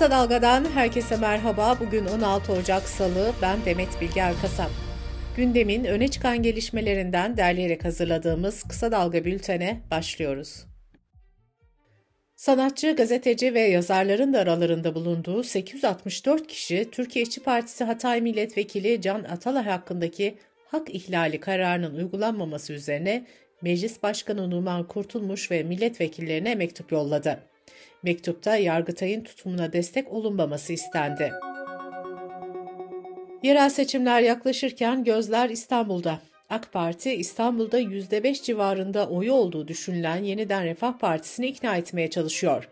Kısa Dalga'dan herkese merhaba. Bugün 16 Ocak Salı. Ben Demet Bilge Erkasap. Gündemin öne çıkan gelişmelerinden derleyerek hazırladığımız Kısa Dalga bültene başlıyoruz. Sanatçı, gazeteci ve yazarların da aralarında bulunduğu 864 kişi Türkiye İşçi Partisi Hatay Milletvekili Can Atalay hakkındaki hak ihlali kararının uygulanmaması üzerine Meclis Başkanı Numan Kurtulmuş ve milletvekillerine mektup yolladı. Mektupta Yargıtay'ın tutumuna destek olunmaması istendi. Yerel seçimler yaklaşırken gözler İstanbul'da. AK Parti İstanbul'da %5 civarında oyu olduğu düşünülen Yeniden Refah Partisi'ni ikna etmeye çalışıyor.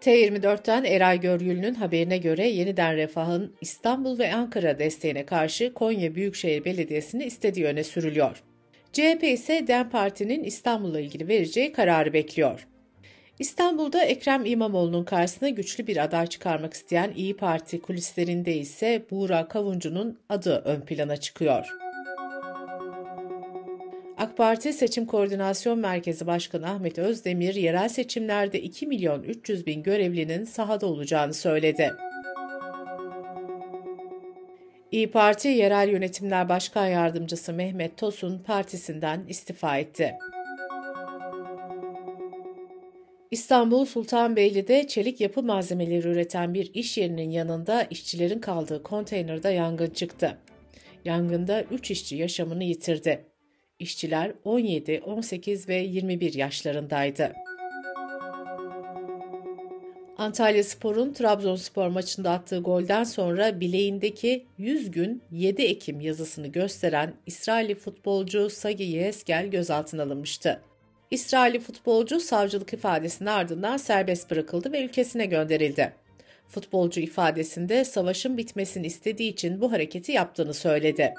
T24'ten Eray Görgül'ün haberine göre Yeniden Refah'ın İstanbul ve Ankara desteğine karşı Konya Büyükşehir Belediyesi'ni istediği öne sürülüyor. CHP ise DEM Parti'nin İstanbul'la ilgili vereceği kararı bekliyor. İstanbul'da Ekrem İmamoğlu'nun karşısına güçlü bir aday çıkarmak isteyen İyi Parti kulislerinde ise Buğra Kavuncu'nun adı ön plana çıkıyor. AK Parti Seçim Koordinasyon Merkezi Başkanı Ahmet Özdemir, yerel seçimlerde 2 milyon 300 bin görevlinin sahada olacağını söyledi. İyi Parti Yerel Yönetimler Başkan Yardımcısı Mehmet Tosun partisinden istifa etti. İstanbul Sultanbeyli'de çelik yapı malzemeleri üreten bir iş yerinin yanında işçilerin kaldığı konteynerde yangın çıktı. Yangında 3 işçi yaşamını yitirdi. İşçiler 17, 18 ve 21 yaşlarındaydı. Antalya Spor'un Trabzonspor maçında attığı golden sonra bileğindeki 100 gün 7 Ekim yazısını gösteren İsrailli futbolcu Sagi Yeheskel gözaltına alınmıştı. İsrailli futbolcu savcılık ifadesinin ardından serbest bırakıldı ve ülkesine gönderildi. Futbolcu ifadesinde savaşın bitmesini istediği için bu hareketi yaptığını söyledi.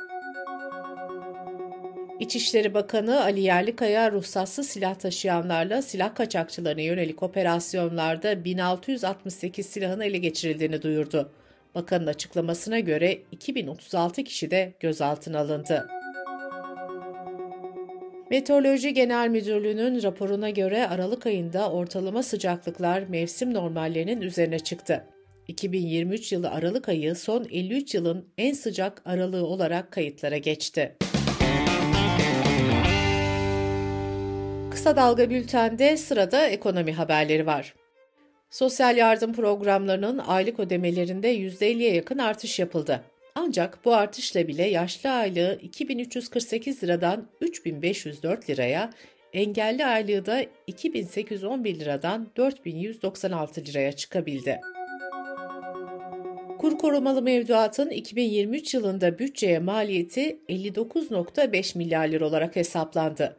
İçişleri Bakanı Ali Yerlikaya ruhsatsız silah taşıyanlarla silah kaçakçılarına yönelik operasyonlarda 1668 silahın ele geçirildiğini duyurdu. Bakanın açıklamasına göre 2036 kişi de gözaltına alındı. Meteoroloji Genel Müdürlüğü'nün raporuna göre Aralık ayında ortalama sıcaklıklar mevsim normallerinin üzerine çıktı. 2023 yılı Aralık ayı son 53 yılın en sıcak aralığı olarak kayıtlara geçti. Kısa Dalga Bülten'de sırada ekonomi haberleri var. Sosyal yardım programlarının aylık ödemelerinde %50'ye yakın artış yapıldı. Ancak bu artışla bile yaşlı aylığı 2348 liradan 3504 liraya, engelli aylığı da 2811 liradan 4196 liraya çıkabildi. Kur korumalı mevduatın 2023 yılında bütçeye maliyeti 59.5 milyar lira olarak hesaplandı.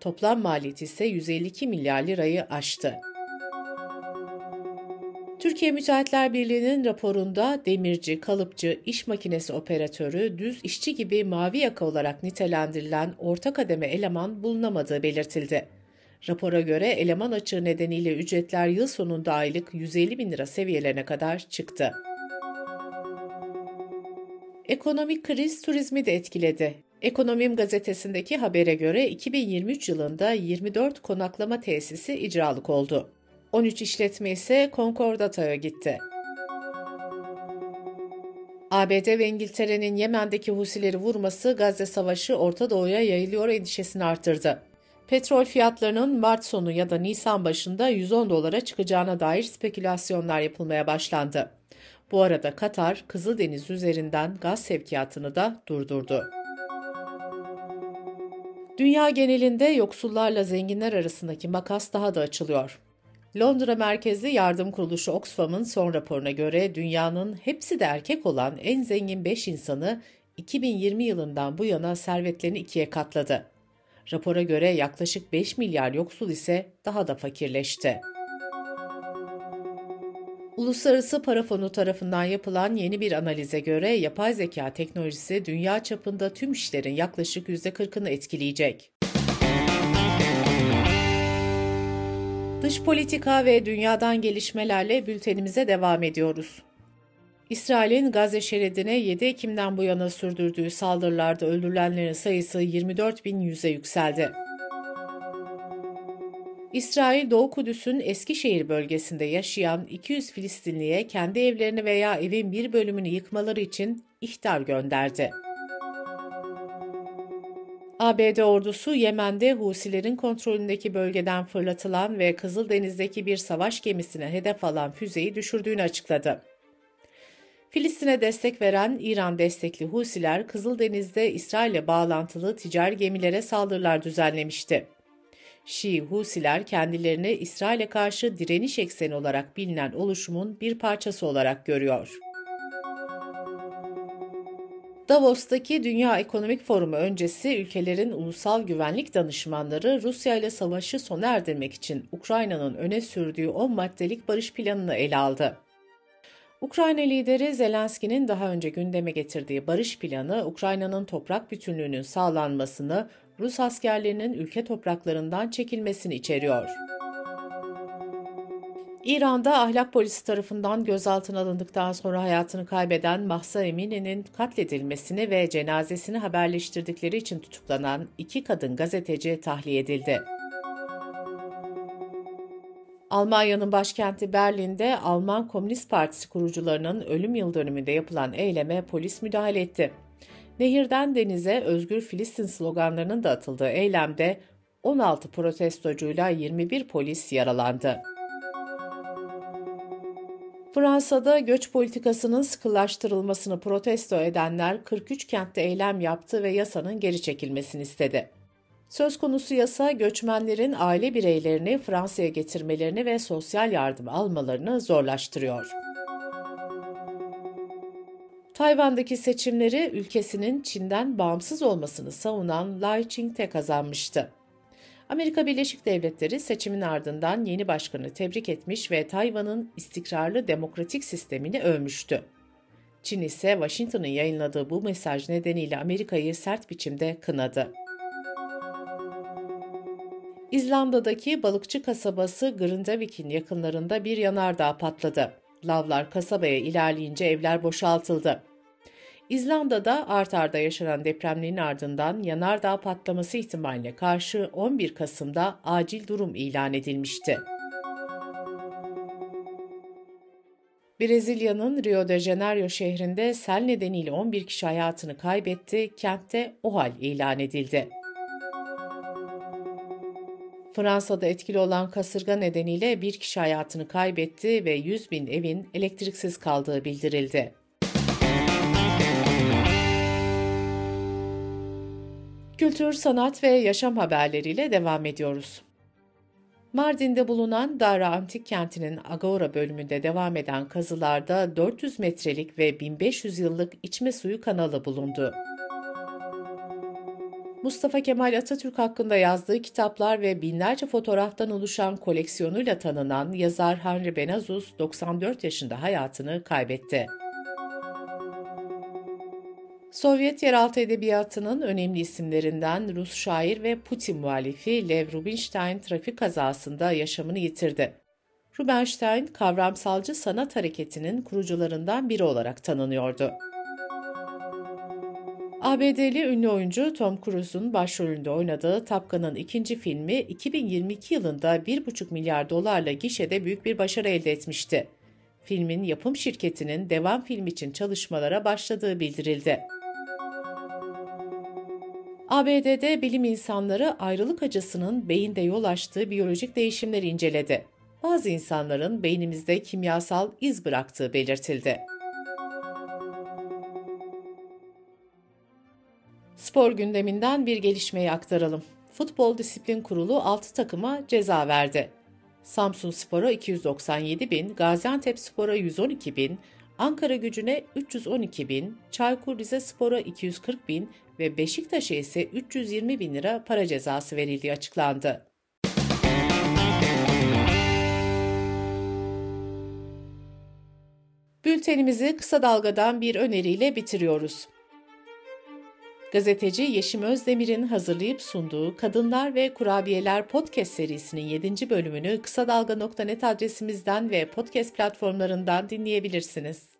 Toplam maliyeti ise 152 milyar lirayı aştı. Türkiye Müteahhitler Birliği'nin raporunda demirci, kalıpçı, iş makinesi operatörü, düz işçi gibi mavi yaka olarak nitelendirilen orta kademe eleman bulunamadığı belirtildi. Rapora göre eleman açığı nedeniyle ücretler yıl sonunda aylık 150 bin lira seviyelerine kadar çıktı. Ekonomik kriz turizmi de etkiledi. Ekonomim gazetesindeki habere göre 2023 yılında 24 konaklama tesisi icralık oldu. 13 işletme ise Concordata'ya gitti. ABD ve İngiltere'nin Yemen'deki Husileri vurması Gazze Savaşı Orta Doğu'ya yayılıyor endişesini artırdı. Petrol fiyatlarının Mart sonu ya da Nisan başında 110 dolara çıkacağına dair spekülasyonlar yapılmaya başlandı. Bu arada Katar, Kızıldeniz üzerinden gaz sevkiyatını da durdurdu. Dünya genelinde yoksullarla zenginler arasındaki makas daha da açılıyor. Londra merkezli yardım kuruluşu Oxfam'ın son raporuna göre dünyanın hepsi de erkek olan en zengin 5 insanı 2020 yılından bu yana servetlerini ikiye katladı. Rapora göre yaklaşık 5 milyar yoksul ise daha da fakirleşti. Uluslararası Para Fonu tarafından yapılan yeni bir analize göre yapay zeka teknolojisi dünya çapında tüm işlerin yaklaşık %40'ını etkileyecek. Dış politika ve dünyadan gelişmelerle bültenimize devam ediyoruz. İsrail'in Gazze şeridine 7 Ekim'den bu yana sürdürdüğü saldırılarda öldürülenlerin sayısı 24 bin yüze yükseldi. İsrail Doğu Kudüs'ün Eskişehir bölgesinde yaşayan 200 Filistinliye kendi evlerini veya evin bir bölümünü yıkmaları için ihtar gönderdi. ABD ordusu Yemen'de Husilerin kontrolündeki bölgeden fırlatılan ve Kızıldeniz'deki bir savaş gemisine hedef alan füzeyi düşürdüğünü açıkladı. Filistin'e destek veren İran destekli Husiler Kızıldeniz'de İsrail'le bağlantılı ticari gemilere saldırılar düzenlemişti. Şii Husiler kendilerini İsrail'e karşı direniş ekseni olarak bilinen oluşumun bir parçası olarak görüyor. Davos'taki Dünya Ekonomik Forumu öncesi ülkelerin ulusal güvenlik danışmanları Rusya ile savaşı sona erdirmek için Ukrayna'nın öne sürdüğü 10 maddelik barış planını ele aldı. Ukrayna lideri Zelenski'nin daha önce gündeme getirdiği barış planı, Ukrayna'nın toprak bütünlüğünün sağlanmasını, Rus askerlerinin ülke topraklarından çekilmesini içeriyor. İran'da ahlak polisi tarafından gözaltına alındıktan sonra hayatını kaybeden Mahsa Emini'nin katledilmesini ve cenazesini haberleştirdikleri için tutuklanan iki kadın gazeteci tahliye edildi. Almanya'nın başkenti Berlin'de Alman Komünist Partisi kurucularının ölüm yıl dönümünde yapılan eyleme polis müdahale etti. Nehirden denize özgür Filistin sloganlarının da atıldığı eylemde 16 protestocuyla 21 polis yaralandı. Fransa'da göç politikasının sıkılaştırılmasını protesto edenler 43 kentte eylem yaptı ve yasanın geri çekilmesini istedi. Söz konusu yasa göçmenlerin aile bireylerini Fransa'ya getirmelerini ve sosyal yardım almalarını zorlaştırıyor. Tayvan'daki seçimleri ülkesinin Çin'den bağımsız olmasını savunan Lai Ching-te kazanmıştı. Amerika Birleşik Devletleri seçimin ardından yeni başkanı tebrik etmiş ve Tayvan'ın istikrarlı demokratik sistemini övmüştü. Çin ise Washington'ın yayınladığı bu mesaj nedeniyle Amerika'yı sert biçimde kınadı. İzlanda'daki balıkçı kasabası Grindavik'in yakınlarında bir yanardağ patladı. Lavlar kasabaya ilerleyince evler boşaltıldı. İzlanda'da art arda yaşanan depremlerin ardından yanardağ patlaması ihtimaline karşı 11 Kasım'da acil durum ilan edilmişti. Brezilya'nın Rio de Janeiro şehrinde sel nedeniyle 11 kişi hayatını kaybetti, kentte OHAL ilan edildi. Fransa'da etkili olan kasırga nedeniyle bir kişi hayatını kaybetti ve 100 bin evin elektriksiz kaldığı bildirildi. Kültür, sanat ve yaşam haberleriyle devam ediyoruz. Mardin'de bulunan Dara Antik Kenti'nin Agora bölümünde devam eden kazılarda 400 metrelik ve 1500 yıllık içme suyu kanalı bulundu. Mustafa Kemal Atatürk hakkında yazdığı kitaplar ve binlerce fotoğraftan oluşan koleksiyonuyla tanınan yazar Henry Benazus 94 yaşında hayatını kaybetti. Sovyet yeraltı edebiyatının önemli isimlerinden Rus şair ve Putin muhalifi Lev Rubinstein trafik kazasında yaşamını yitirdi. Rubinstein, kavramsalcı sanat hareketinin kurucularından biri olarak tanınıyordu. ABD'li ünlü oyuncu Tom Cruise'un başrolünde oynadığı Top Gun'ın ikinci filmi 2022 yılında 1,5 milyar dolarla gişede büyük bir başarı elde etmişti. Filmin yapım şirketinin devam film için çalışmalara başladığı bildirildi. ABD'de bilim insanları ayrılık acısının beyinde yol açtığı biyolojik değişimleri inceledi. Bazı insanların beynimizde kimyasal iz bıraktığı belirtildi. Spor gündeminden bir gelişmeyi aktaralım. Futbol Disiplin Kurulu 6 takıma ceza verdi. Samsun Spor'a 297 bin, Gaziantep Spor'a 112 bin, Ankara gücüne 312 bin, Çaykur Rizespor'a 240 bin ve Beşiktaş'a ise 320 bin lira para cezası verildiği açıklandı. Bültenimizi kısa dalgadan bir öneriyle bitiriyoruz. Gazeteci Yeşim Özdemir'in hazırlayıp sunduğu Kadınlar ve Kurabiyeler podcast serisinin 7. bölümünü kısa dalga.net adresimizden ve podcast platformlarından dinleyebilirsiniz.